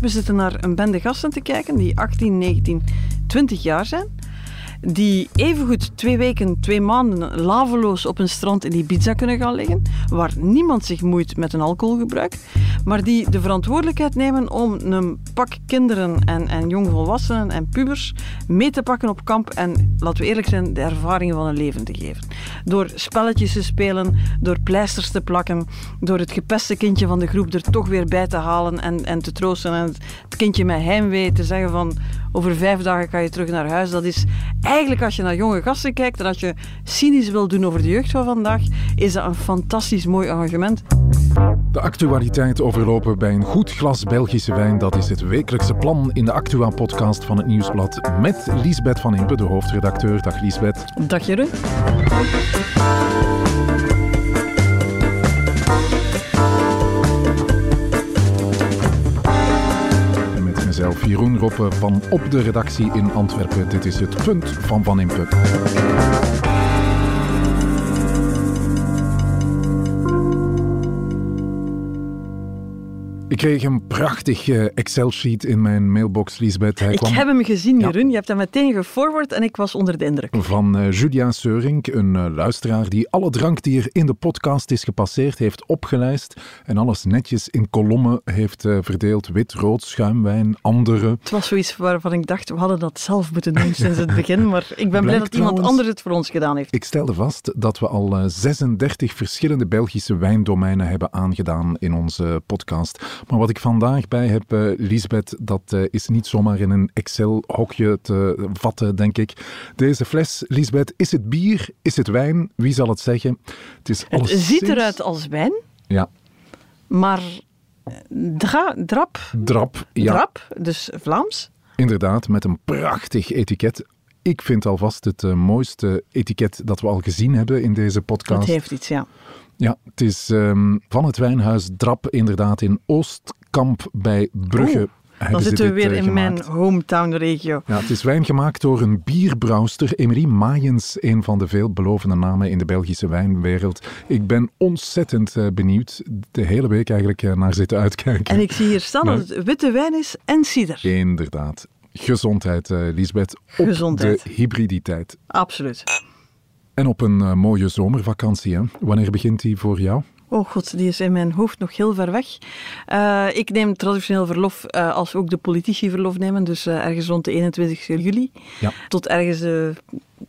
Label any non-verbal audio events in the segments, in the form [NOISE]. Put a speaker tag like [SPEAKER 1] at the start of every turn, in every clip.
[SPEAKER 1] We zitten naar een bende gasten te kijken die 18, 19, 20 jaar zijn die evengoed twee weken, twee maanden laveloos op een strand in Ibiza kunnen gaan liggen, waar niemand zich moeit met een alcoholgebruik, maar die de verantwoordelijkheid nemen om een pak kinderen en, en jongvolwassenen en pubers mee te pakken op kamp en, laten we eerlijk zijn, de ervaringen van een leven te geven. Door spelletjes te spelen, door pleisters te plakken, door het gepeste kindje van de groep er toch weer bij te halen en, en te troosten en het kindje met heimwee te zeggen van over vijf dagen kan je terug naar huis. Dat is eigenlijk als je naar jonge gasten kijkt en als je cynisch wil doen over de jeugd van vandaag, is dat een fantastisch mooi engagement.
[SPEAKER 2] De actualiteit overlopen bij een goed glas Belgische wijn, dat is het wekelijkse plan in de Actua-podcast van het Nieuwsblad met Liesbeth van Impe, de hoofdredacteur. Dag Liesbeth.
[SPEAKER 1] Dag Jeroen.
[SPEAKER 2] Jeroen Roppe van op de redactie in Antwerpen. Dit is het punt van Van Impe. Kreeg een prachtig eh, Excel-sheet in mijn mailbox, Lisbeth.
[SPEAKER 1] Hij ik heb hem gezien, Jeroen. Je hebt hem meteen geforward en ik was onder de indruk.
[SPEAKER 2] Van uh, Julia Seurink, een uh, luisteraar die alle drank die er in de podcast is gepasseerd heeft opgelijst en alles netjes in kolommen heeft verdeeld. Wit, rood, schuimwijn, andere.
[SPEAKER 1] Het was zoiets waarvan ik dacht, we hadden dat zelf moeten doen [LAUGHS] sinds het begin, maar ik ben blij dat iemand anders het voor ons gedaan heeft.
[SPEAKER 2] Ik stelde vast dat we al 36 verschillende Belgische wijndomeinen hebben aangedaan in onze podcast. Maar wat ik vandaag bij heb, uh, Lisbeth, dat uh, is niet zomaar in een Excel-hokje te vatten, denk ik. Deze fles, Lisbeth, is het bier? Is het wijn? Wie zal het zeggen?
[SPEAKER 1] Het, is het ziet eruit als wijn.
[SPEAKER 2] Ja.
[SPEAKER 1] Maar dra, drap?
[SPEAKER 2] Drap, ja.
[SPEAKER 1] Drap, dus Vlaams.
[SPEAKER 2] Inderdaad, met een prachtig etiket. Ik vind alvast het uh, mooiste etiket dat we al gezien hebben in deze podcast.
[SPEAKER 1] Het heeft iets, ja.
[SPEAKER 2] Ja, het is um, van het wijnhuis Drap inderdaad in Oostkamp bij Brugge.
[SPEAKER 1] Dan zitten we weer uh, in mijn hometown-regio.
[SPEAKER 2] Ja, het is wijn gemaakt door een bierbrouwster, Emery Maaiens, een van de veelbelovende namen in de Belgische wijnwereld. Ik ben ontzettend uh, benieuwd, de hele week eigenlijk uh, naar zitten uitkijken.
[SPEAKER 1] En ik zie hier staan dat het witte wijn is en cider.
[SPEAKER 2] Inderdaad. Gezondheid, Lisbeth. Op
[SPEAKER 1] Gezondheid.
[SPEAKER 2] de hybriditeit.
[SPEAKER 1] Absoluut.
[SPEAKER 2] En op een uh, mooie zomervakantie, hè? Wanneer begint die voor jou?
[SPEAKER 1] Oh god, die is in mijn hoofd nog heel ver weg. Uh, ik neem traditioneel verlof uh, als ook de politici verlof nemen, dus ergens rond de 21 juli
[SPEAKER 2] ja.
[SPEAKER 1] tot ergens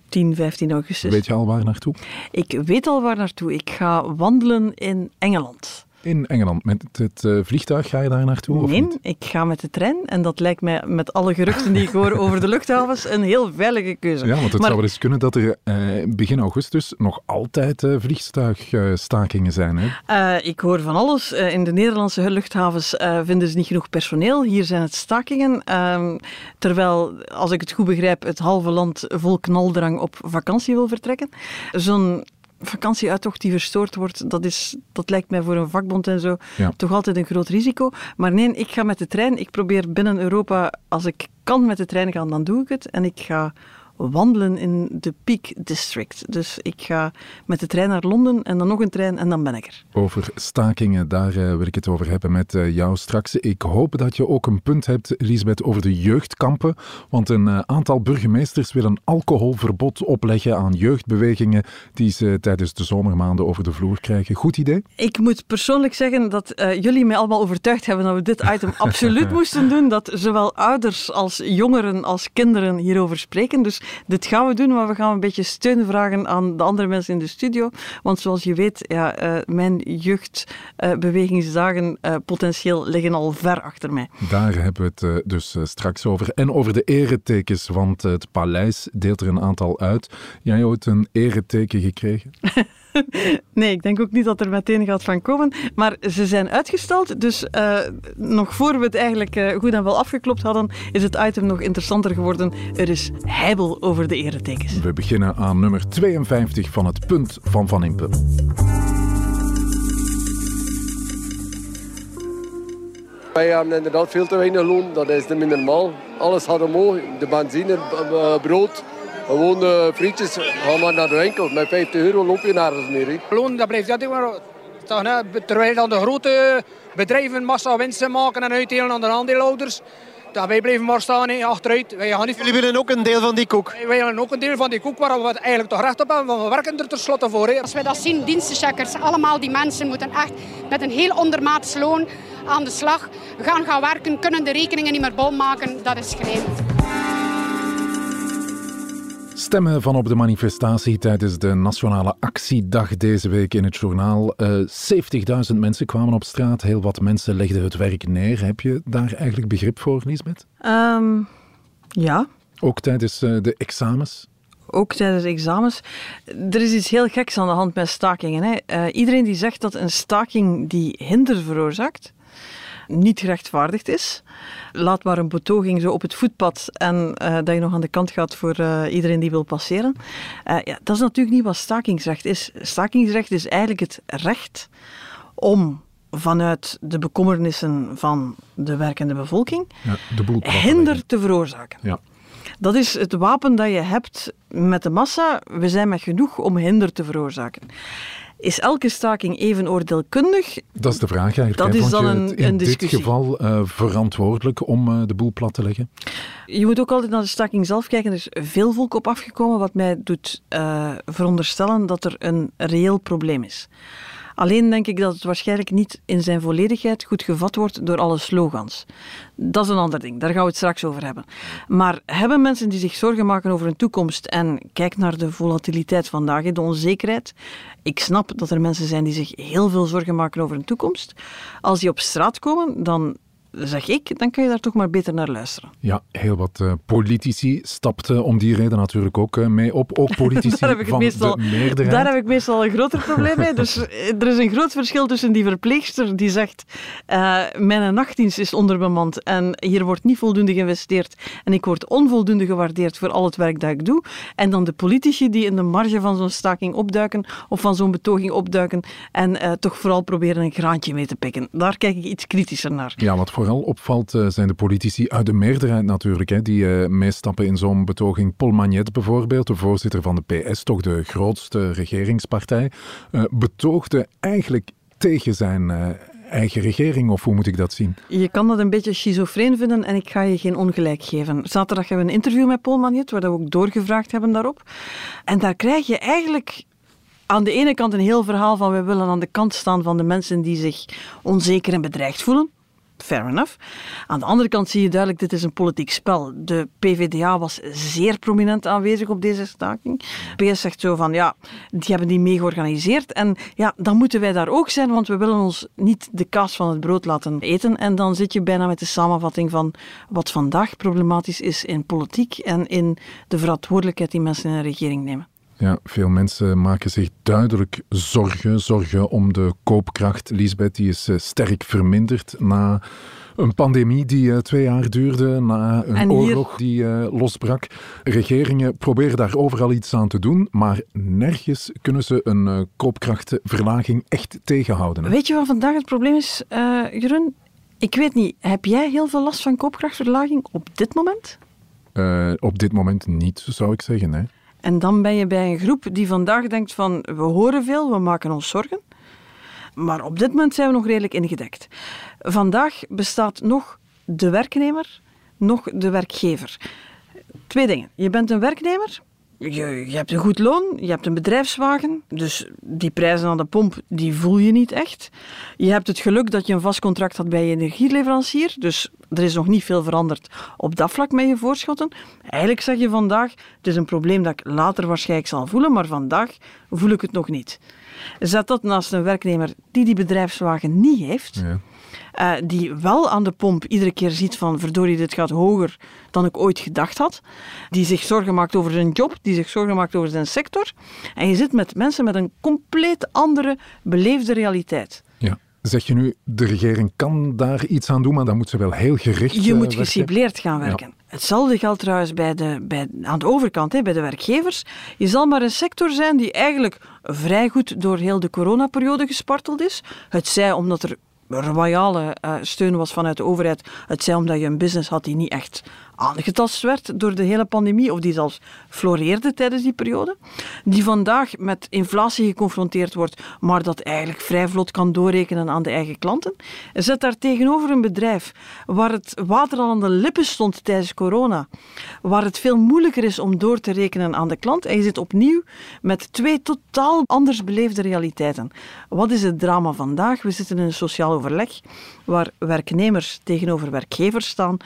[SPEAKER 1] 10, 15 augustus.
[SPEAKER 2] Weet je al waar naartoe?
[SPEAKER 1] Ik weet al waar naartoe. Ik ga wandelen in Engeland.
[SPEAKER 2] In Engeland. Met het uh, vliegtuig ga je daar naartoe?
[SPEAKER 1] Nee, ik ga met de trein. En dat lijkt mij met alle geruchten die ik hoor over de luchthavens een heel veilige keuze.
[SPEAKER 2] Ja, want het maar, zou wel eens kunnen dat er uh, begin augustus nog altijd uh, vliegtuigstakingen zijn. Hè?
[SPEAKER 1] ik hoor van alles. in de Nederlandse luchthavens vinden ze niet genoeg personeel. Hier zijn het stakingen. Ehm, terwijl, als ik het goed begrijp, het halve land vol knaldrang op vakantie wil vertrekken. Zo'n vakantieuittocht die verstoord wordt, dat, is, dat lijkt mij voor een vakbond en zo
[SPEAKER 2] ja.
[SPEAKER 1] toch altijd een groot risico. Maar nee, ik ga met de trein. Ik probeer binnen Europa, als ik kan met de trein gaan, dan doe ik het. En ik ga wandelen in de Peak District. Dus ik ga met de trein naar Londen en dan nog een trein en dan ben ik er.
[SPEAKER 2] Over stakingen, daar uh, wil ik het over hebben met uh, jou straks. Ik hoop dat je ook een punt hebt, Lisbeth, over de jeugdkampen. Want een uh, aantal burgemeesters willen een alcoholverbod opleggen aan jeugdbewegingen die ze tijdens de zomermaanden over de vloer krijgen. Goed idee?
[SPEAKER 1] Ik moet persoonlijk zeggen dat jullie mij allemaal overtuigd hebben dat we dit item [LAUGHS] absoluut moesten doen. Dat zowel ouders als jongeren als kinderen hierover spreken. Dus dit gaan we doen, maar we gaan een beetje steun vragen aan de andere mensen in de studio. Want zoals je weet, ja, uh, mijn jeugdbewegingsdagen uh, uh, potentieel liggen al ver achter mij.
[SPEAKER 2] Daar hebben we het dus straks over. En over de eretekens, want het paleis deelt er een aantal uit. Jij ooit een ereteken gekregen? [LAUGHS] [LAUGHS]
[SPEAKER 1] nee, ik denk ook niet dat er meteen gaat van komen. Maar ze zijn uitgesteld, dus uh, nog voor we het eigenlijk uh, goed en wel afgeklopt hadden, is het item nog interessanter geworden. Er is heibel over de eretekens.
[SPEAKER 2] We beginnen aan nummer 52 van het punt van Van Impe.
[SPEAKER 3] Wij hebben inderdaad veel te weinig loon, dat is niet normaal. Alles gaat omhoog, de benzine, brood, gewoon uh, frietjes, gaan maar naar de winkel. Met 50 euro loop je nergens meer. He.
[SPEAKER 4] Loon, dat blijft altijd maar toch, hè? terwijl dan de grote bedrijven massa winsten maken en uitdelen aan de aandeelhouders. Dat wij blijven maar staan hè, achteruit. Wij gaan niet...
[SPEAKER 5] Jullie willen ook een deel van die koek?
[SPEAKER 4] Wij willen ook een deel van die koek waar we eigenlijk toch recht op hebben. Want we werken er tenslotte voor. Hè.
[SPEAKER 6] Als we dat zien, dienstencheckers, allemaal die mensen moeten echt met een heel ondermaats loon aan de slag. Gaan gaan werken, kunnen de rekeningen niet meer bol maken. Dat is schrijnend.
[SPEAKER 2] Stemmen van op de manifestatie tijdens de Nationale Actiedag deze week in het journaal. Uh, 70.000 mensen kwamen op straat, heel wat mensen legden het werk neer. Heb je daar eigenlijk begrip voor, Lisbeth?
[SPEAKER 1] Um, ja.
[SPEAKER 2] Ook tijdens uh, de examens?
[SPEAKER 1] Ook tijdens de examens. Er is iets heel geks aan de hand met stakingen. Hè. Uh, iedereen die zegt dat een staking die hinder veroorzaakt, niet gerechtvaardigd is. Laat maar een betoging zo op het voetpad en uh, dat je nog aan de kant gaat voor uh, iedereen die wil passeren. Uh, ja, dat is natuurlijk niet wat stakingsrecht is. Stakingsrecht is eigenlijk het recht om vanuit de bekommernissen van de werkende bevolking
[SPEAKER 2] ja, de
[SPEAKER 1] hinder te veroorzaken.
[SPEAKER 2] Ja.
[SPEAKER 1] Dat is het wapen dat je hebt met de massa. We zijn met genoeg om hinder te veroorzaken. Is elke staking even oordeelkundig?
[SPEAKER 2] Dat is de vraag eigenlijk.
[SPEAKER 1] Dat is dan een,
[SPEAKER 2] in
[SPEAKER 1] een discussie.
[SPEAKER 2] dit geval uh, verantwoordelijk om uh, de boel plat te leggen?
[SPEAKER 1] Je moet ook altijd naar de staking zelf kijken. Er is veel volk op afgekomen, wat mij doet uh, veronderstellen dat er een reëel probleem is. Alleen denk ik dat het waarschijnlijk niet in zijn volledigheid goed gevat wordt door alle slogans. Dat is een ander ding, daar gaan we het straks over hebben. Maar hebben mensen die zich zorgen maken over hun toekomst en kijk naar de volatiliteit vandaag, de onzekerheid. Ik snap dat er mensen zijn die zich heel veel zorgen maken over hun toekomst. Als die op straat komen, dan zeg ik, dan kun je daar toch maar beter naar luisteren.
[SPEAKER 2] Ja, heel wat uh, politici stapten om die reden natuurlijk ook uh, mee op. Ook [LAUGHS] politici
[SPEAKER 1] daar heb ik
[SPEAKER 2] van
[SPEAKER 1] meestal,
[SPEAKER 2] de meerderheid.
[SPEAKER 1] Daar heb ik meestal een groter probleem mee. [LAUGHS] Dus er is een groot verschil tussen die verpleegster die zegt uh, mijn nachtdienst is onderbemand en hier wordt niet voldoende geïnvesteerd en ik word onvoldoende gewaardeerd voor al het werk dat ik doe. En dan de politici die in de marge van zo'n staking opduiken of van zo'n betoging opduiken en toch vooral proberen een graantje mee te pikken. Daar kijk ik iets kritischer naar.
[SPEAKER 2] Ja, wat vooral opvalt uh, zijn de politici uit de meerderheid natuurlijk, hè, die uh, meestappen in zo'n betoging. Paul Magnet bijvoorbeeld, de voorzitter van de PS, toch de grootste regeringspartij, uh, betoogde eigenlijk tegen zijn eigen regering, of hoe moet ik dat zien?
[SPEAKER 1] Je kan dat een beetje schizofreen vinden en ik ga je geen ongelijk geven. Zaterdag hebben we een interview met Paul Magnet, waar we ook doorgevraagd hebben daarop. En daar krijg je eigenlijk aan de ene kant een heel verhaal van we willen aan de kant staan van de mensen die zich onzeker en bedreigd voelen. Fair enough. Aan de andere kant zie je duidelijk, dit is een politiek spel. De PvdA was zeer prominent aanwezig op deze staking. PS zegt zo van, ja, die hebben die mee georganiseerd. En ja, dan moeten wij daar ook zijn, want we willen ons niet de kaas van het brood laten eten. En dan zit je bijna met de samenvatting van wat vandaag problematisch is in politiek en in de verantwoordelijkheid die mensen in een regering nemen.
[SPEAKER 2] Ja, veel mensen maken zich duidelijk zorgen. Zorgen om de koopkracht. Lisbeth die is sterk verminderd na een pandemie die uh, twee jaar duurde, na een
[SPEAKER 1] en
[SPEAKER 2] oorlog die uh, losbrak. Regeringen proberen daar overal iets aan te doen, maar nergens kunnen ze een koopkrachtverlaging echt tegenhouden. Hè?
[SPEAKER 1] Weet je wat vandaag het probleem is, Jeroen? Ik weet niet, heb jij heel veel last van koopkrachtverlaging op dit moment?
[SPEAKER 2] op dit moment niet, zou ik zeggen. Hè?
[SPEAKER 1] En dan ben je bij een groep die vandaag denkt van we horen veel, we maken ons zorgen. Maar op dit moment zijn we nog redelijk ingedekt. Vandaag bestaat nog de werknemer, nog de werkgever. Twee dingen. Je bent een werknemer, je, je, hebt een goed loon, je hebt een bedrijfswagen, dus die prijzen aan de pomp die voel je niet echt. Je hebt het geluk dat je een vast contract had bij je energieleverancier, dus er is nog niet veel veranderd op dat vlak met je voorschotten. Eigenlijk zeg je vandaag, het is een probleem dat ik later waarschijnlijk zal voelen, maar vandaag voel ik het nog niet. Zet dat naast een werknemer die die bedrijfswagen niet heeft,
[SPEAKER 2] ja.
[SPEAKER 1] Uh, die wel aan de pomp iedere keer ziet van verdorie, dit gaat hoger dan ik ooit gedacht had, die zich zorgen maakt over zijn job, die zich zorgen maakt over zijn sector. En je zit met mensen met een compleet andere beleefde realiteit.
[SPEAKER 2] Ja. Zeg je nu, de regering kan daar iets aan doen, maar dan moet ze wel heel gericht
[SPEAKER 1] Je
[SPEAKER 2] uh,
[SPEAKER 1] moet gecibleerd gaan werken. Ja. Hetzelfde geldt trouwens bij de, bij, aan de overkant, hè, bij de werkgevers. Je zal maar een sector zijn die eigenlijk vrij goed door heel de coronaperiode gesparteld is. Het zij omdat er royale uh, steun was vanuit de overheid. Het zij omdat je een business had die niet echt aangetast werd door de hele pandemie, of die zelfs floreerde tijdens die periode, die vandaag met inflatie geconfronteerd wordt, maar dat eigenlijk vrij vlot kan doorrekenen aan de eigen klanten, zet daar tegenover een bedrijf waar het water al aan de lippen stond tijdens corona, waar het veel moeilijker is om door te rekenen aan de klant, en je zit opnieuw met twee totaal anders beleefde realiteiten. Wat is het drama vandaag? We zitten in een sociaal overleg waar werknemers tegenover werkgevers staan.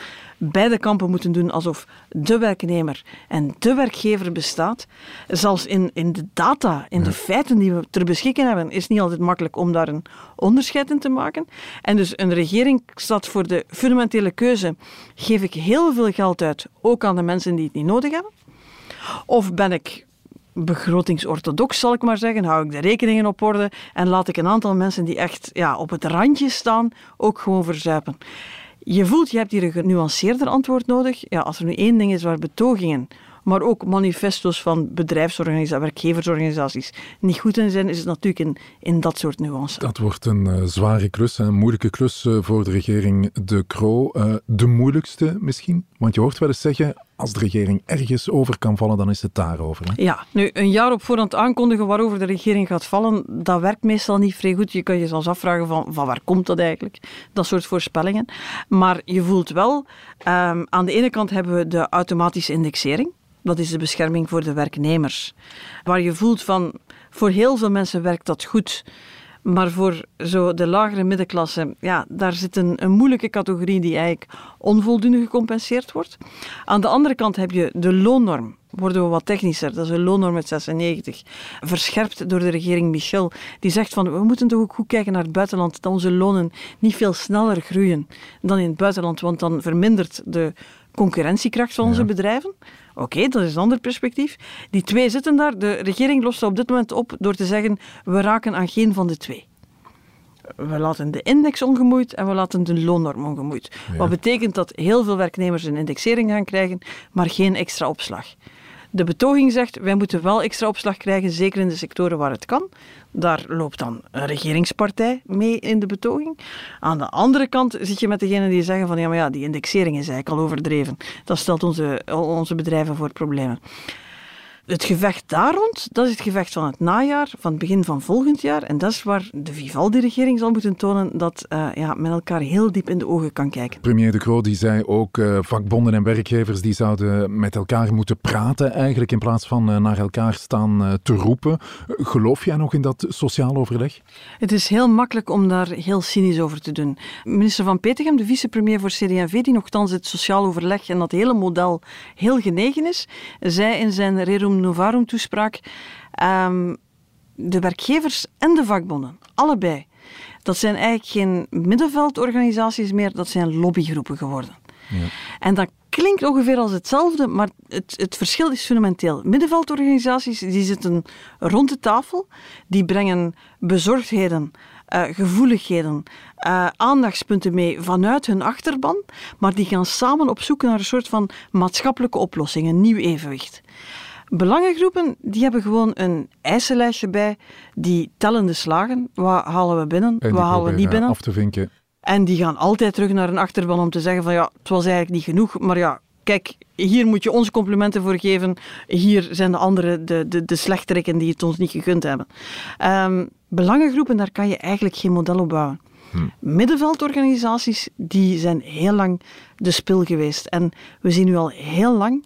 [SPEAKER 1] Beide kampen moeten doen alsof de werknemer en de werkgever bestaat. Zelfs in, in de data, in de feiten die we ter beschikking hebben, is niet altijd makkelijk om daar een onderscheid in te maken. En dus een regering staat voor de fundamentele keuze: geef ik heel veel geld uit, ook aan de mensen die het niet nodig hebben? Of ben ik begrotingsorthodox, zal ik maar zeggen. Hou ik de rekeningen op orde en laat ik een aantal mensen die echt ja, op het randje staan ook gewoon verzuipen. Je voelt, je hebt hier een genuanceerder antwoord nodig. Ja, als er nu één ding is waar betogingen, maar ook manifesto's van bedrijfsorganisaties, werkgeversorganisaties niet goed in zijn, is het natuurlijk in, in dat soort nuances.
[SPEAKER 2] Dat wordt een uh, zware klus, een moeilijke klus uh, voor de regering De Croo. Uh, de moeilijkste misschien, want je hoort wel eens zeggen, als de regering ergens over kan vallen, dan is het daarover. Hè?
[SPEAKER 1] Ja, nu een jaar op voorhand aankondigen waarover de regering gaat vallen, dat werkt meestal niet vrij goed. Je kan je zelfs afvragen van, van waar komt dat eigenlijk, dat soort voorspellingen. Maar je voelt wel, um, aan de ene kant hebben we de automatische indexering. Dat is de bescherming voor de werknemers. Waar je voelt van, voor heel veel mensen werkt dat goed. Maar voor zo de lagere middenklasse, ja, daar zit een, een moeilijke categorie die eigenlijk onvoldoende gecompenseerd wordt. Aan de andere kant heb je de loonnorm. Worden we wat technischer, dat is een loonnorm met 96. Verscherpt door de regering Michel. Die zegt van we moeten toch ook goed kijken naar het buitenland. Dat onze lonen niet veel sneller groeien dan in het buitenland. Want dan vermindert de concurrentiekracht van onze ja. bedrijven. Oké, okay, dat is een ander perspectief. Die twee zitten daar. De regering lost dat op dit moment op door te zeggen: we raken aan geen van de twee. We laten de index ongemoeid en we laten de loonnorm ongemoeid. Ja. Wat betekent dat heel veel werknemers een indexering gaan krijgen, maar geen extra opslag. De betoging zegt, wij moeten wel extra opslag krijgen, zeker in de sectoren waar het kan. Daar loopt dan een regeringspartij mee in de betoging. Aan de andere kant zit je met degenen die zeggen van ja, maar ja, die indexering is eigenlijk al overdreven. Dat stelt onze, onze bedrijven voor problemen. Het gevecht daar rond, dat is het gevecht van het najaar, van het begin van volgend jaar. En dat is waar de Vivaldi-regering zal moeten tonen dat uh, ja, men elkaar heel diep in de ogen kan kijken.
[SPEAKER 2] Premier De Croo die zei ook, uh, vakbonden en werkgevers die zouden met elkaar moeten praten eigenlijk in plaats van uh, naar elkaar staan te roepen. geloof jij nog in dat sociaal overleg?
[SPEAKER 1] Het is heel makkelijk om daar heel cynisch over te doen. Minister Van Petegem, de vicepremier voor CD&V, die nogthans het sociaal overleg en dat hele model heel genegen is, zei in zijn Rerum Novarum toespraak, um, de werkgevers en de vakbonden, allebei, dat zijn eigenlijk geen middenveldorganisaties meer, dat zijn lobbygroepen geworden. Ja. En dat klinkt ongeveer als hetzelfde, maar het, het verschil is fundamenteel. Middenveldorganisaties die zitten rond de tafel, die brengen bezorgdheden, uh, gevoeligheden, uh, aandachtspunten mee vanuit hun achterban, maar die gaan samen op zoek naar een soort van maatschappelijke oplossing, een nieuw evenwicht. Belangengroepen die hebben gewoon een eisenlijstje bij, die tellen de slagen. Wat halen we binnen, wat halen we niet binnen.
[SPEAKER 2] Af te vinken.
[SPEAKER 1] En die gaan altijd terug naar een achterban om te zeggen van ja, het was eigenlijk niet genoeg, maar ja, kijk, hier moet je onze complimenten voor geven. Hier zijn de andere, de, de, de die het ons niet gegund hebben. Um, belangengroepen, daar kan je eigenlijk geen model op bouwen. Hm. Middenveldorganisaties, die zijn heel lang de spil geweest. En we zien nu al heel lang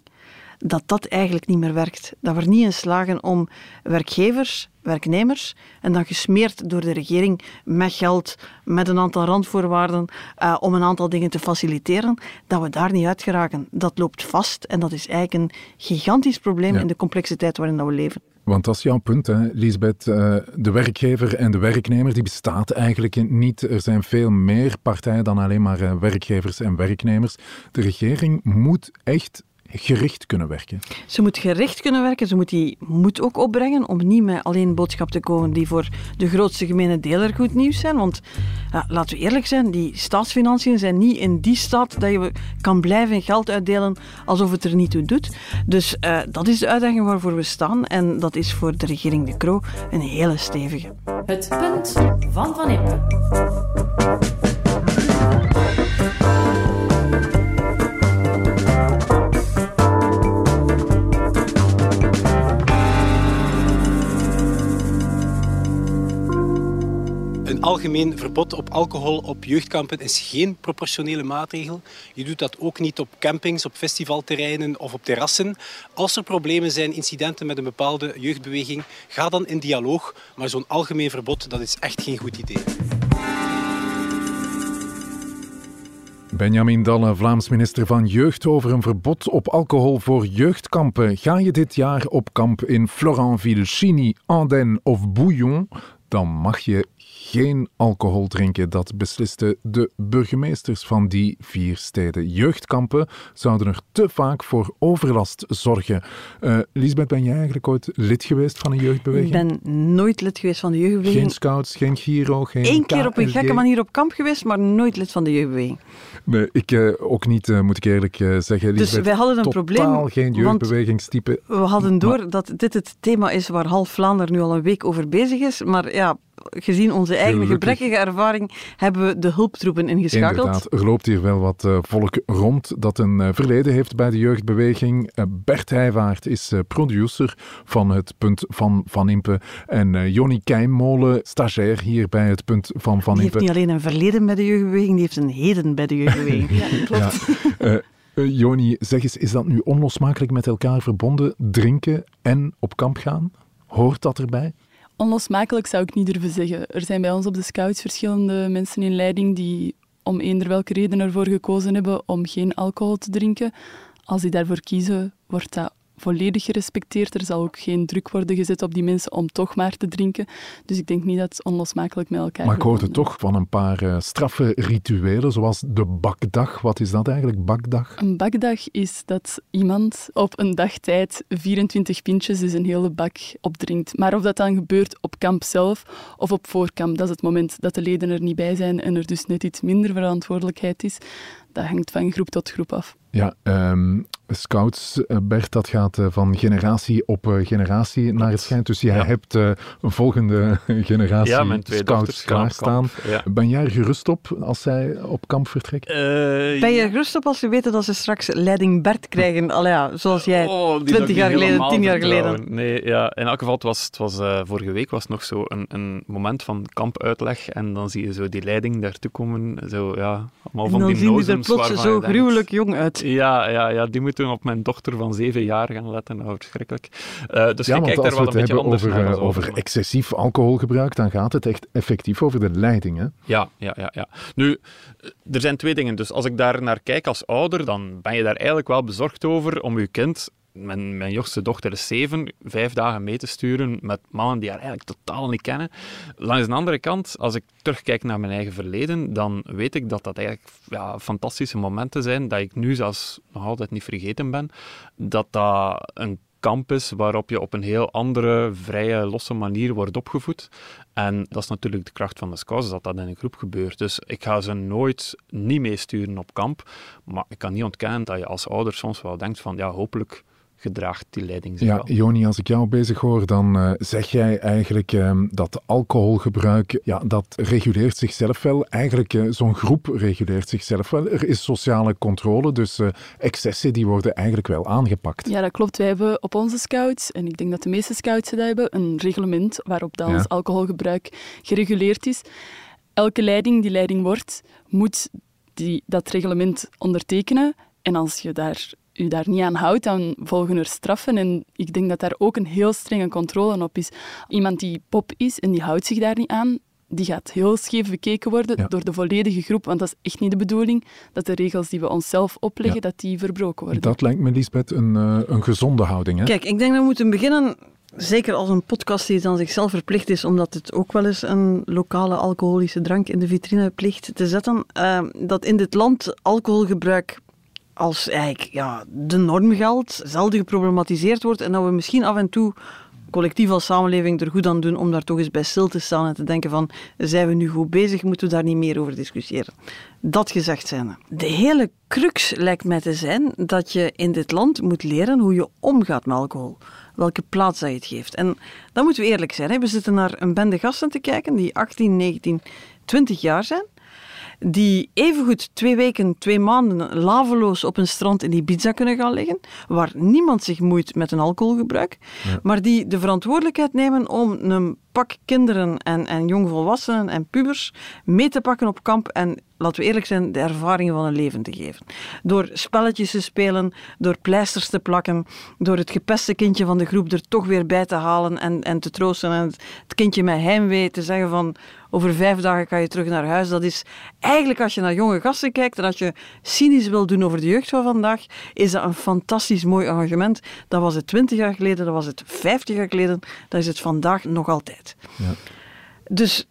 [SPEAKER 1] dat dat eigenlijk niet meer werkt. Dat we er niet in slagen om werkgevers, werknemers, en dan gesmeerd door de regering met geld, met een aantal randvoorwaarden, uh, om een aantal dingen te faciliteren, dat we daar niet uit geraken. Dat loopt vast en dat is eigenlijk een gigantisch probleem ja. in de complexiteit waarin we leven.
[SPEAKER 2] Want dat is jouw punt, hè, Lisbeth. Uh, de werkgever en de werknemer die bestaat eigenlijk niet. Er zijn veel meer partijen dan alleen maar uh, werkgevers en werknemers. De regering moet echt gericht kunnen werken?
[SPEAKER 1] Ze moet gericht kunnen werken. Ze moet die moed ook opbrengen om niet met alleen boodschap te komen die voor de grootste gemene deler goed nieuws zijn. Want ja, laten we eerlijk zijn, die staatsfinanciën zijn niet in die staat dat je kan blijven geld uitdelen alsof het er niet toe doet. Dus uh, dat is de uitdaging waarvoor we staan. En dat is voor de regering De Croo een hele stevige.
[SPEAKER 5] Het punt van Van Impe.
[SPEAKER 7] Algemeen verbod op alcohol op jeugdkampen is geen proportionele maatregel. Je doet dat ook niet op campings, op festivalterreinen of op terrassen. Als er problemen zijn, incidenten met een bepaalde jeugdbeweging, ga dan in dialoog. Maar zo'n algemeen verbod, dat is echt geen goed idee.
[SPEAKER 2] Benjamin Dalle, Vlaams minister van Jeugd, over een verbod op alcohol voor jeugdkampen. Ga je dit jaar op kamp in Florentville, Chiny, Andenne of Bouillon? Dan mag je geen alcohol drinken. Dat beslisten de burgemeesters van die vier steden. Jeugdkampen zouden er te vaak voor overlast zorgen. Uh, Lisbeth, ben jij eigenlijk ooit lid geweest van een jeugdbeweging?
[SPEAKER 1] Ik ben nooit lid geweest van de jeugdbeweging.
[SPEAKER 2] Geen scouts, geen Giro, geen
[SPEAKER 1] Eén keer op een gekke manier op kamp geweest, maar nooit lid van de jeugdbeweging.
[SPEAKER 2] Nee, ik uh, ook niet, uh, moet ik eerlijk zeggen.
[SPEAKER 1] Dus
[SPEAKER 2] Lisbeth,
[SPEAKER 1] dus wij hadden een
[SPEAKER 2] totaal
[SPEAKER 1] probleem.
[SPEAKER 2] geen jeugdbewegingstype.
[SPEAKER 1] We hadden door maar, dat dit het thema is waar half Vlaanderen nu al een week over bezig is. Maar ja, gezien onze eigen
[SPEAKER 2] Gelukkig.
[SPEAKER 1] gebrekkige ervaring hebben we de hulptroepen ingeschakeld.
[SPEAKER 2] Inderdaad, er loopt hier wel wat uh, volk rond dat een uh, verleden heeft bij de jeugdbeweging. Uh, Bert Heijvaart is producer van het Punt van Van Impe. En Jonny Keimolen, stagiair hier bij het Punt van Van
[SPEAKER 1] die
[SPEAKER 2] Impe.
[SPEAKER 1] heeft niet alleen een verleden bij de jeugdbeweging, die heeft een heden bij de jeugdbeweging. [LAUGHS]
[SPEAKER 2] ja, klopt. Ja. Joni, zeg eens, is dat nu onlosmakelijk met elkaar verbonden? Drinken en op kamp gaan? Hoort dat erbij?
[SPEAKER 8] Onlosmakelijk zou ik niet durven zeggen. Er zijn bij ons op de scouts verschillende mensen in leiding die om eender welke reden ervoor gekozen hebben om geen alcohol te drinken. Als die daarvoor kiezen, wordt dat volledig gerespecteerd. Er zal ook geen druk worden gezet op die mensen om toch maar te drinken. Dus ik denk niet dat het onlosmakelijk met elkaar
[SPEAKER 2] Maar ik hoorde toch van een paar uh, straffe rituelen, zoals de bakdag. Wat is dat eigenlijk, bakdag?
[SPEAKER 8] Een bakdag is dat iemand op een dagtijd 24 pintjes, dus een hele bak, opdrinkt. Maar of dat dan gebeurt op kamp zelf of op voorkamp, dat is het moment dat de leden er niet bij zijn en er dus net iets minder verantwoordelijkheid is. Dat hangt van groep tot groep af.
[SPEAKER 2] Ja, um, scouts, uh, Bert, dat gaat uh, van generatie op uh, generatie naar het schijnt. Dus jij
[SPEAKER 9] Ja.
[SPEAKER 2] hebt een volgende [LAUGHS] generatie
[SPEAKER 9] Ja, mijn twee
[SPEAKER 2] scouts klaarstaan.
[SPEAKER 9] ja.
[SPEAKER 2] Ben jij er gerust op als zij op kamp vertrekken?
[SPEAKER 9] Eh,
[SPEAKER 1] Ben je gerust op als ze weten dat ze straks leiding Bert krijgen? Allee, ja, zoals jij
[SPEAKER 9] Oh, die
[SPEAKER 1] 20
[SPEAKER 9] zou ik
[SPEAKER 1] jaar geleden,
[SPEAKER 9] helemaal
[SPEAKER 1] 10 jaar
[SPEAKER 9] vertrouwen.
[SPEAKER 1] geleden.
[SPEAKER 9] Nee, ja, in elk geval, het was, het was, eh, vorige week was nog zo een, een moment van kampuitleg en dan zie je zo die leiding daartoe komen. Zo, ja, allemaal
[SPEAKER 1] En
[SPEAKER 9] van
[SPEAKER 1] dan
[SPEAKER 9] die
[SPEAKER 1] zien die er plots zo
[SPEAKER 9] denkt-
[SPEAKER 1] gruwelijk jong uit.
[SPEAKER 9] Ja, ja, ja, die op mijn dochter van zeven jaar gaan letten. Nou, verschrikkelijk. Eh, dus
[SPEAKER 2] ja,
[SPEAKER 9] je kijkt daar
[SPEAKER 2] we
[SPEAKER 9] wel
[SPEAKER 2] het
[SPEAKER 9] een beetje anders
[SPEAKER 2] over,
[SPEAKER 9] naar
[SPEAKER 2] eh, over
[SPEAKER 9] over-
[SPEAKER 2] excessief alcoholgebruik, dan gaat het echt effectief over de leiding. Hè?
[SPEAKER 9] Ja, ja, ja, ja. Nu, eh, er zijn twee dingen. Dus als ik daar naar kijk als ouder, dan ben je daar eigenlijk wel bezorgd over om je kind, mijn, mijn jongste dochter is zeven, vijf dagen mee te sturen met mannen die haar eigenlijk totaal niet kennen. Langs de andere kant, als ik terugkijk naar mijn eigen verleden, dan weet ik dat dat eigenlijk ja, fantastische momenten zijn, dat ik nu zelfs nog altijd niet vergeten ben, dat dat een kamp is waarop je op een heel andere, vrije, losse manier wordt opgevoed. En dat is natuurlijk de kracht van de scouts, dat dat in een groep gebeurt. Dus ik ga ze nooit niet meesturen op kamp. Maar ik kan niet ontkennen dat je als ouder soms wel denkt van, ja, hopelijk gedraagt die leiding zich
[SPEAKER 2] Ja,
[SPEAKER 9] wel.
[SPEAKER 2] Joni, als ik jou bezig hoor, dan eh, zeg jij eigenlijk ehm, dat alcoholgebruik, ja, dat reguleert zichzelf wel. Eigenlijk, eh, zo'n groep reguleert zichzelf wel. Er is sociale controle, dus eh, excessen die worden eigenlijk wel aangepakt.
[SPEAKER 8] Ja, dat klopt. Wij hebben op onze scouts, en ik denk dat de meeste scouts dat hebben, een reglement waarop dat
[SPEAKER 2] Ja.
[SPEAKER 8] ons alcoholgebruik gereguleerd is. Elke leiding die leiding wordt, moet die, dat reglement ondertekenen. En als je daar, u daar niet aan houdt, dan volgen er straffen. En ik denk dat daar ook een heel strenge controle op is. Iemand die pop is en die houdt zich daar niet aan, die gaat heel scheef bekeken worden
[SPEAKER 2] Ja.
[SPEAKER 8] door de volledige groep. Want dat is echt niet de bedoeling dat de regels die we onszelf opleggen,
[SPEAKER 2] Ja.
[SPEAKER 8] dat die verbroken worden.
[SPEAKER 2] Dat lijkt me, Lisbeth, een, eh, een gezonde houding. Hè?
[SPEAKER 1] Kijk, ik denk dat we moeten beginnen, zeker als een podcast die aan zichzelf verplicht is, omdat het ook wel eens een lokale alcoholische drank in de vitrine plicht te zetten, eh, dat in dit land alcoholgebruik als eigenlijk ja, de norm geldt, zelden geproblematiseerd wordt en dat we misschien af en toe collectief als samenleving er goed aan doen om daar toch eens bij stil te staan en te denken van, zijn we nu goed bezig, moeten we daar niet meer over discussiëren. Dat gezegd zijnde. De hele crux lijkt mij te zijn dat je in dit land moet leren hoe je omgaat met alcohol. Welke plaats dat je het geeft. En dan moeten we eerlijk zijn. We zitten naar een bende gasten te kijken die 18, 19, 20 jaar zijn. Die evengoed twee weken, twee maanden laveloos op een strand in Ibiza kunnen gaan liggen, waar niemand zich moeit met een alcoholgebruik, maar die de verantwoordelijkheid nemen om een pak kinderen en, en jongvolwassenen en pubers mee te pakken op kamp en laten we eerlijk zijn, de ervaringen van een leven te geven. Door spelletjes te spelen, door pleisters te plakken, door het gepeste kindje van de groep er toch weer bij te halen en, en te troosten en het kindje met heimwee te zeggen van over vijf dagen kan je terug naar huis. Dat is eigenlijk als je naar jonge gasten kijkt en als je cynisch wil doen over de jeugd van vandaag, is dat een fantastisch mooi engagement. Dat was het twintig jaar geleden, dat was het vijftig jaar geleden, dat is het vandaag nog altijd. Ja. Dus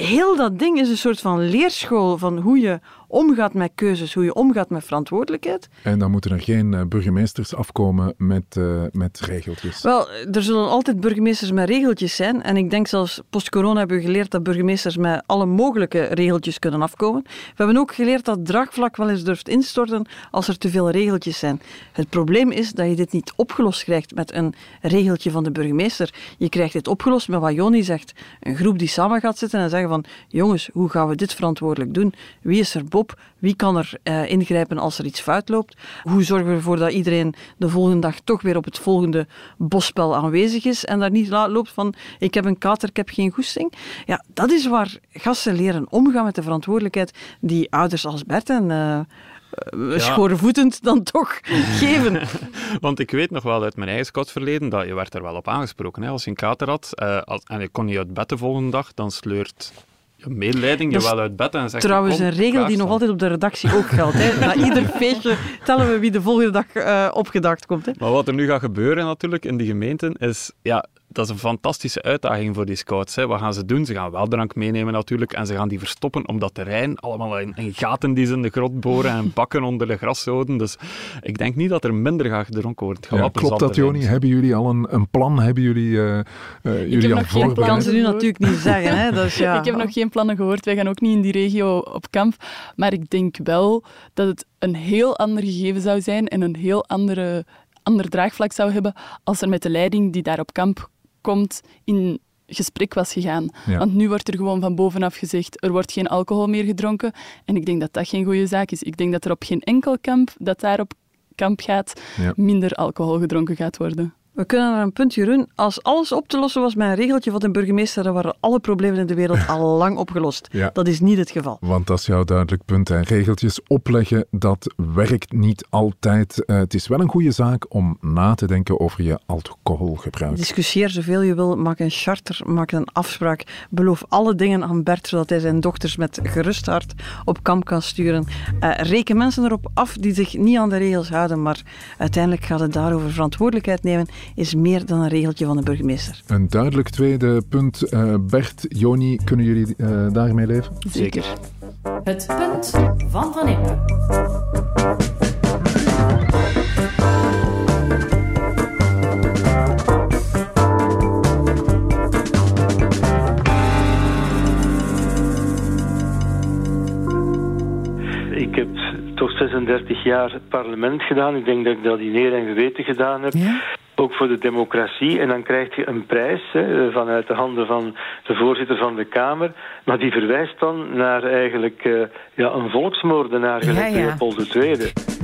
[SPEAKER 1] heel dat ding is een soort van leerschool van hoe je omgaat met keuzes, hoe je omgaat met verantwoordelijkheid.
[SPEAKER 2] En dan moeten er geen eh, burgemeesters afkomen met, uh, met regeltjes.
[SPEAKER 1] Wel, er zullen altijd burgemeesters met regeltjes zijn. En ik denk zelfs post-corona hebben we geleerd dat burgemeesters met alle mogelijke regeltjes kunnen afkomen. We hebben ook geleerd dat draagvlak wel eens durft instorten als er te veel regeltjes zijn. Het probleem is dat je dit niet opgelost krijgt met een regeltje van de burgemeester. Je krijgt dit opgelost met wat Joni zegt. Een groep die samen gaat zitten en zeggen van jongens, hoe gaan we dit verantwoordelijk doen? Wie is er wie kan er uh, ingrijpen als er iets fout loopt? Hoe zorgen we ervoor dat iedereen de volgende dag toch weer op het volgende bosspel aanwezig is en daar niet loopt van ik heb een kater, ik heb geen goesting? Ja, dat is waar gasten leren omgaan met de verantwoordelijkheid die ouders als Bert en... Uh, ja. schoorvoetend dan toch [LAUGHS] geven.
[SPEAKER 9] Want ik weet nog wel uit mijn eigen scoutsverleden dat je werd er wel op aangesproken. Hè. Als je een kater had uh, als, en je kon niet uit bed de volgende dag, dan sleurt medeleiding je wel uit bed en zegt...
[SPEAKER 1] Trouwens, een regel die nog altijd op de redactie ook geldt. Hè. Na [LAUGHS] ieder feestje tellen we wie de volgende dag uh, opgedacht komt. Hè.
[SPEAKER 9] Maar wat er nu gaat gebeuren natuurlijk in die gemeenten is... Ja, dat is een fantastische uitdaging voor die scouts. Hè. Wat gaan ze doen? Ze gaan wel drank meenemen natuurlijk en ze gaan die verstoppen op dat terrein. Allemaal in, in gaten die ze in de grot boren en bakken onder de graszoden. Dus ik denk niet dat er minder gaat gedronken worden.
[SPEAKER 2] Ja, klopt dat, Joni? Hebben jullie al een, een plan? Hebben jullie, uh, uh, jullie al voorbereid?
[SPEAKER 1] Dat kan ze nu natuurlijk niet zeggen. Hè? Dus, ja. [LAUGHS]
[SPEAKER 8] Ik heb nog geen plannen gehoord. Wij gaan ook niet in die regio op kamp. Maar ik denk wel dat het een heel ander gegeven zou zijn en een heel andere ander draagvlak zou hebben als er met de leiding die daar op kamp komt in gesprek was gegaan. Want nu wordt er gewoon van bovenaf gezegd, er wordt geen alcohol meer gedronken. En ik denk dat dat geen goede zaak is. Ik denk dat er op geen enkel kamp dat daar op kamp gaat, minder alcohol gedronken gaat worden.
[SPEAKER 1] We kunnen naar een punt, Jeroen. Als alles op te lossen was met een regeltje van de burgemeester, dan waren alle problemen in de wereld [LAUGHS] al lang opgelost. Ja. Dat is niet het geval.
[SPEAKER 2] Want dat is jouw duidelijk punt. Hè. Regeltjes opleggen, dat werkt niet altijd. Uh, het is wel een goede zaak om na te denken over je alcoholgebruik.
[SPEAKER 1] Discussieer zoveel je wil, maak een charter, maak een afspraak. Beloof alle dingen aan Bert, zodat hij zijn dochters met gerust hart op kamp kan sturen. Uh, reken mensen erop af die zich niet aan de regels houden, maar uiteindelijk gaat het daarover verantwoordelijkheid nemen is meer dan een regeltje van de burgemeester.
[SPEAKER 2] Een duidelijk tweede punt. Uh, Bert, Joni, kunnen jullie uh, daarmee leven?
[SPEAKER 8] Zeker.
[SPEAKER 5] Het punt van Van Impe.
[SPEAKER 10] Ik heb toch 36 jaar parlement gedaan. Ik denk dat ik dat in eer en geweten gedaan heb. Ja? Ook voor de democratie. En dan krijg je een prijs hè, vanuit de handen van de voorzitter van de Kamer. Maar die verwijst dan naar eigenlijk uh, ja, een volksmoordenaar, gelijk ja, ja. Leopold II.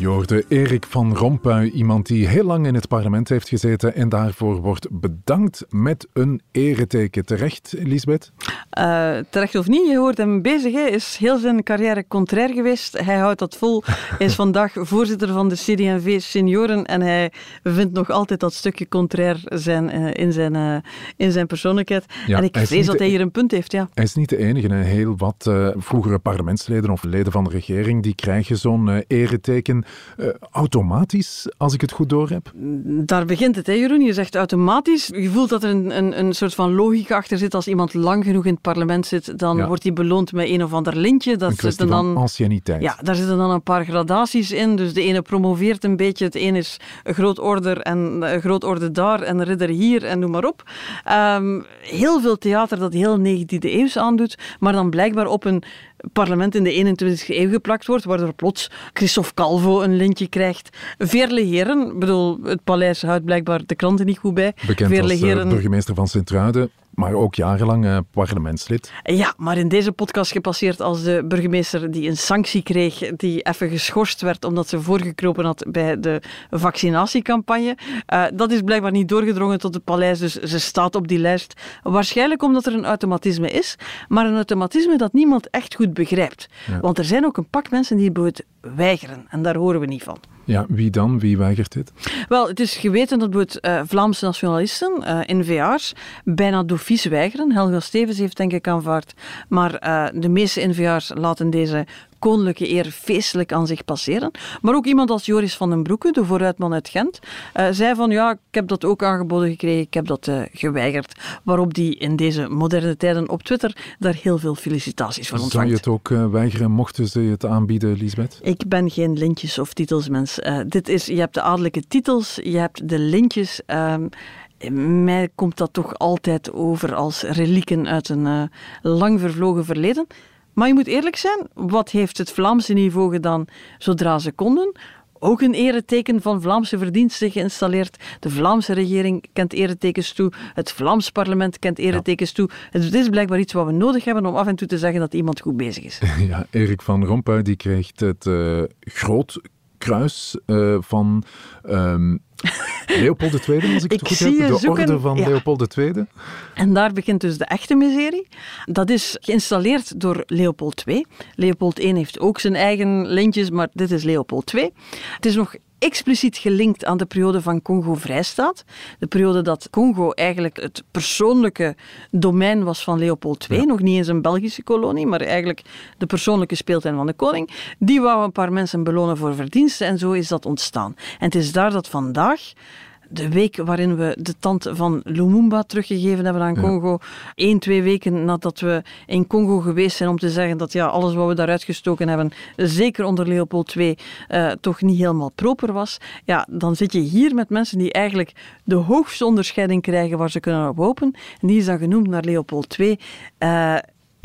[SPEAKER 2] Je hoorde Erik van Rompuy, iemand die heel lang in het parlement heeft gezeten en daarvoor wordt bedankt met een ereteken. Terecht, Lisbeth?
[SPEAKER 1] Uh, terecht of niet, je hoort hem bezig. Hij is heel zijn carrière contrair geweest. Hij houdt dat vol. Hij [LAUGHS] is vandaag voorzitter van de CD&V Senioren en hij vindt nog altijd dat stukje contrair zijn, uh, in, zijn, uh, in zijn persoonlijkheid. Ja, en ik vrees dat hij hier een punt heeft, ja.
[SPEAKER 2] Hij is niet de enige. Heel wat vroegere parlementsleden of leden van de regering, die krijgen zo'n ereteken uh, automatisch, als ik het goed door heb?
[SPEAKER 1] Daar begint het, hè, Jeroen. Je zegt automatisch. Je voelt dat er een, een, een soort van logica achter zit. Als iemand lang genoeg in het parlement zit, dan wordt hij beloond met een of ander lintje.
[SPEAKER 2] Dat een dan, anciëniteit.
[SPEAKER 1] Ja, daar zitten dan een paar gradaties in. Dus de ene promoveert een beetje. Het ene is een groot order en een groot orde daar en een ridder hier en noem maar op. Um, heel veel theater dat heel 19e eeuws aandoet, maar dan blijkbaar op een parlement in de 21e eeuw geplakt wordt, waardoor plots Christophe Calvo een lintje krijgt. Veerle Heren, bedoel, het paleis houdt blijkbaar de kranten niet goed bij.
[SPEAKER 2] Bekend
[SPEAKER 1] Veerle
[SPEAKER 2] als uh, burgemeester van Sint-Truiden. Maar ook jarenlang uh, parlementslid.
[SPEAKER 1] Ja, maar in deze podcast gepasseerd als de burgemeester die een sanctie kreeg, die even geschorst werd omdat ze voorgekropen had bij de vaccinatiecampagne. Uh, dat is blijkbaar niet doorgedrongen tot het paleis, dus ze staat op die lijst. Waarschijnlijk omdat er een automatisme is, maar een automatisme dat niemand echt goed begrijpt. Want er zijn ook een pak mensen die het weigeren en daar horen we niet van.
[SPEAKER 2] Ja, wie dan? Wie weigert dit?
[SPEAKER 1] Wel, het is geweten dat het uh, Vlaamse nationalisten, uh, eh, NVA's, bijna dofies weigeren. Helga Stevens heeft denk ik aanvaard. Maar uh, de meeste NVA's laten deze koninklijke eer feestelijk aan zich passeren. Maar ook iemand als Joris van den Broeke, de vooruitman uit Gent, zei van ja, ik heb dat ook aangeboden gekregen, ik heb dat geweigerd. Waarop die in deze moderne tijden op Twitter daar heel veel felicitaties voor ontvangt.
[SPEAKER 2] Zou je het ook weigeren mochten ze het aanbieden, Lisbeth?
[SPEAKER 1] Ik ben geen lintjes of titelsmens. dit is, je hebt de adellijke titels, je hebt de lintjes. Mij komt dat toch altijd over als relieken uit een lang vervlogen verleden. Maar je moet eerlijk zijn, wat heeft het Vlaamse niveau gedaan zodra ze konden? Ook een ereteken van Vlaamse verdiensten geïnstalleerd. De Vlaamse regering kent eretekens toe. Het Vlaams parlement kent eretekens toe. Het is blijkbaar iets wat we nodig hebben om af en toe te zeggen dat iemand goed bezig is. [LAUGHS]
[SPEAKER 2] Ja, Erik van Rompuy die kreeg het uh, groot kruis uh, van um, [LAUGHS] Leopold II, als ik, het goed heb. De zoeken, orde van ja. Leopold II.
[SPEAKER 1] En daar begint dus de echte miserie. Dat is geïnstalleerd door Leopold II. Leopold I heeft ook zijn eigen lintjes, maar dit is Leopold II. Het is nog expliciet gelinkt aan de periode van Congo-Vrijstaat. De periode dat Congo eigenlijk het persoonlijke domein was van Leopold II. Nog niet eens een Belgische kolonie, maar eigenlijk de persoonlijke speeltuin van de koning. Die wou een paar mensen belonen voor verdiensten en zo is dat ontstaan. En het is daar dat vandaag de week waarin we de tand van Lumumba teruggegeven hebben aan Congo. Eén, twee weken nadat we in Congo geweest zijn om te zeggen dat ja, alles wat we daaruit gestoken hebben, zeker onder Leopold II, uh, toch niet helemaal proper was. Ja, dan zit je hier met mensen die eigenlijk de hoogste onderscheiding krijgen waar ze kunnen op hopen. En die is dan genoemd naar Leopold II. Uh,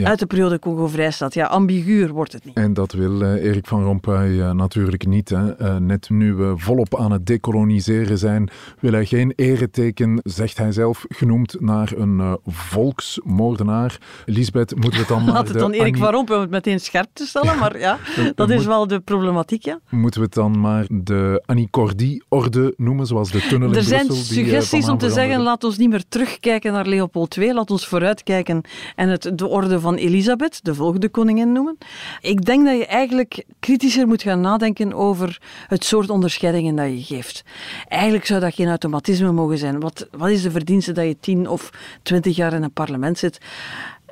[SPEAKER 1] uit de periode Congo-Vrijstaat. Ja, ambiguur wordt het niet.
[SPEAKER 2] En dat wil uh, Erik van Rompuy uh, natuurlijk niet. Hè. Uh, net nu we volop aan het decoloniseren zijn, wil hij geen ereteken, zegt hij zelf, genoemd naar een volksmoordenaar. Lisbeth, moeten we het dan [LAUGHS] maar...
[SPEAKER 1] Laat het dan Erik van Rompuy om het meteen scherp te stellen, maar ja, [LAUGHS] dat is wel de problematiek, ja.
[SPEAKER 2] Moeten we het dan maar de Annie Cordy-orde noemen, zoals de tunnel in
[SPEAKER 1] er
[SPEAKER 2] Brussel?
[SPEAKER 1] Er zijn suggesties om te zeggen, laat ons niet meer terugkijken naar Leopold II, laat ons vooruitkijken en het de orde van Elisabeth, de volgende koningin, noemen. Ik denk dat je eigenlijk kritischer moet gaan nadenken over het soort onderscheidingen dat je geeft. Eigenlijk zou dat geen automatisme mogen zijn. Wat, wat is de verdienste dat je tien of twintig jaar in een parlement zit?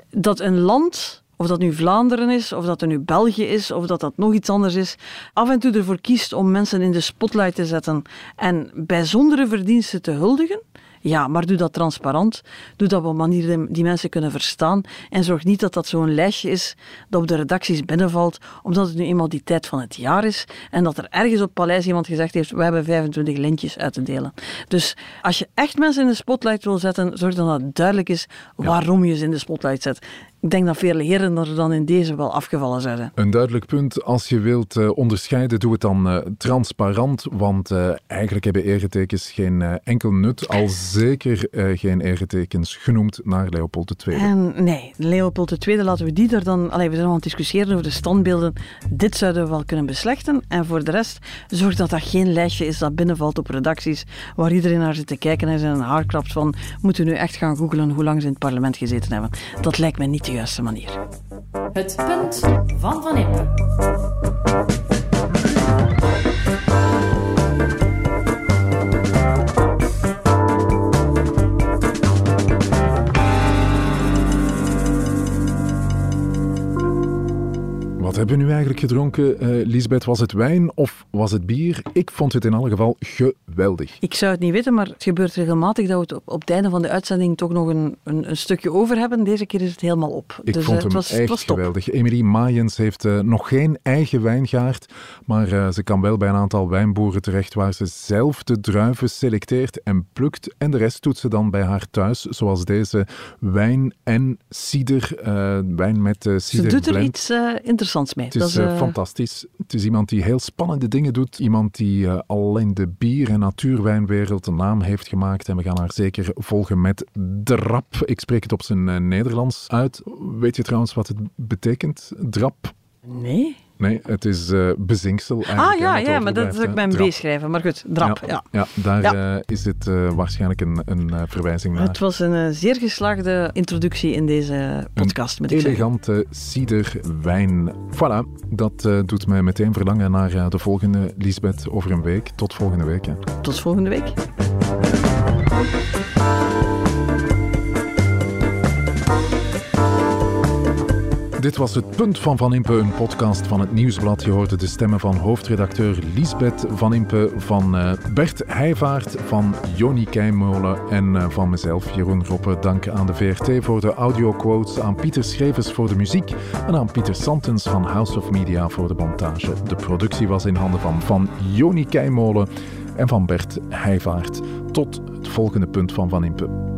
[SPEAKER 1] Dat een land of dat nu Vlaanderen is, of dat er nu België is, of dat dat nog iets anders is, af en toe ervoor kiest om mensen in de spotlight te zetten en bijzondere verdiensten te huldigen, ja, maar doe dat transparant. Doe dat op een manier die mensen kunnen verstaan. En zorg niet dat dat zo'n lijstje is dat op de redacties binnenvalt, omdat het nu eenmaal die tijd van het jaar is. En dat er ergens op Paleis iemand gezegd heeft: we hebben 25 lintjes uit te delen. Dus als je echt mensen in de spotlight wil zetten, zorg dan dat het duidelijk is waarom je ze in de spotlight zet. Ik denk dat veel heren er dan in deze wel afgevallen zijn.
[SPEAKER 2] Een duidelijk punt. Als je wilt uh, onderscheiden, doe het dan uh, transparant. Want uh, eigenlijk hebben eretekens geen enkel nut. Al zeker geen eretekens genoemd naar Leopold II.
[SPEAKER 1] En nee, Leopold II, laten we die er dan... Allee, we zijn al aan het discussiëren over de standbeelden. Dit zouden we wel kunnen beslechten. En voor de rest, zorg dat dat geen lijstje is dat binnenvalt op redacties waar iedereen naar zit te kijken en zijn haar krapt van moeten we nu echt gaan googelen hoe lang ze in het parlement gezeten hebben. Dat lijkt me niet juiste manier.
[SPEAKER 5] Het punt van Van Impe.
[SPEAKER 2] Hebben we nu eigenlijk gedronken, uh, Lisbeth? Was het wijn of was het bier? Ik vond het in alle geval geweldig.
[SPEAKER 1] Ik zou het niet weten, maar het gebeurt regelmatig dat we het op, op het einde van de uitzending toch nog een, een, een, stukje over hebben. Deze keer is het helemaal op.
[SPEAKER 2] Ik dus, vond uh, hem was, echt was geweldig. Emilie Maaiens heeft uh, nog geen eigen wijngaard, maar ze kan wel bij een aantal wijnboeren terecht waar ze zelf de druiven selecteert en plukt. En de rest doet ze dan bij haar thuis, zoals deze wijn en cider, wijn met cider
[SPEAKER 1] Ze doet er iets interessants Nederlands
[SPEAKER 2] Het is
[SPEAKER 1] Dat is,
[SPEAKER 2] eh,
[SPEAKER 1] eh,
[SPEAKER 2] fantastisch. Het is iemand die heel spannende dingen doet. Iemand die eh, al in de bier- en natuurwijnwereld een naam heeft gemaakt. En we gaan haar zeker volgen met drap. Ik spreek het op zijn Nederlands uit. Weet je trouwens wat het betekent? Drap?
[SPEAKER 1] Nee.
[SPEAKER 2] Nee, het is eh bezinksel eigenlijk.
[SPEAKER 1] Ah ja, ja, maar dat is ook
[SPEAKER 2] hè.
[SPEAKER 1] bij een
[SPEAKER 2] Drap.
[SPEAKER 1] B schrijven. Maar goed, drap. Ja.
[SPEAKER 2] Ja, daar eh, is het eh, waarschijnlijk een, een verwijzing naar.
[SPEAKER 1] Het was een zeer geslaagde introductie in deze podcast, ik zeggen.
[SPEAKER 2] Elegante ciderwijn. Voilà, dat doet mij meteen verlangen naar de volgende Lisbeth over een week. Tot volgende week. Hè.
[SPEAKER 1] Tot volgende week.
[SPEAKER 2] Dit was het Punt van Van Impe, een podcast van het Nieuwsblad. Je hoorde de stemmen van hoofdredacteur Lisbeth Van Impe, van eh, Bert Heijvaart, van Joni Keimolen en eh, van mezelf, Jeroen Roppe. Dank aan de VRT voor de audioquotes, aan Pieter Schrevers voor de muziek en aan Pieter Santens van House of Media voor de montage. De productie was in handen van, van Joni Keimolen en van Bert Heijvaart. Tot het volgende Punt van Van Impe.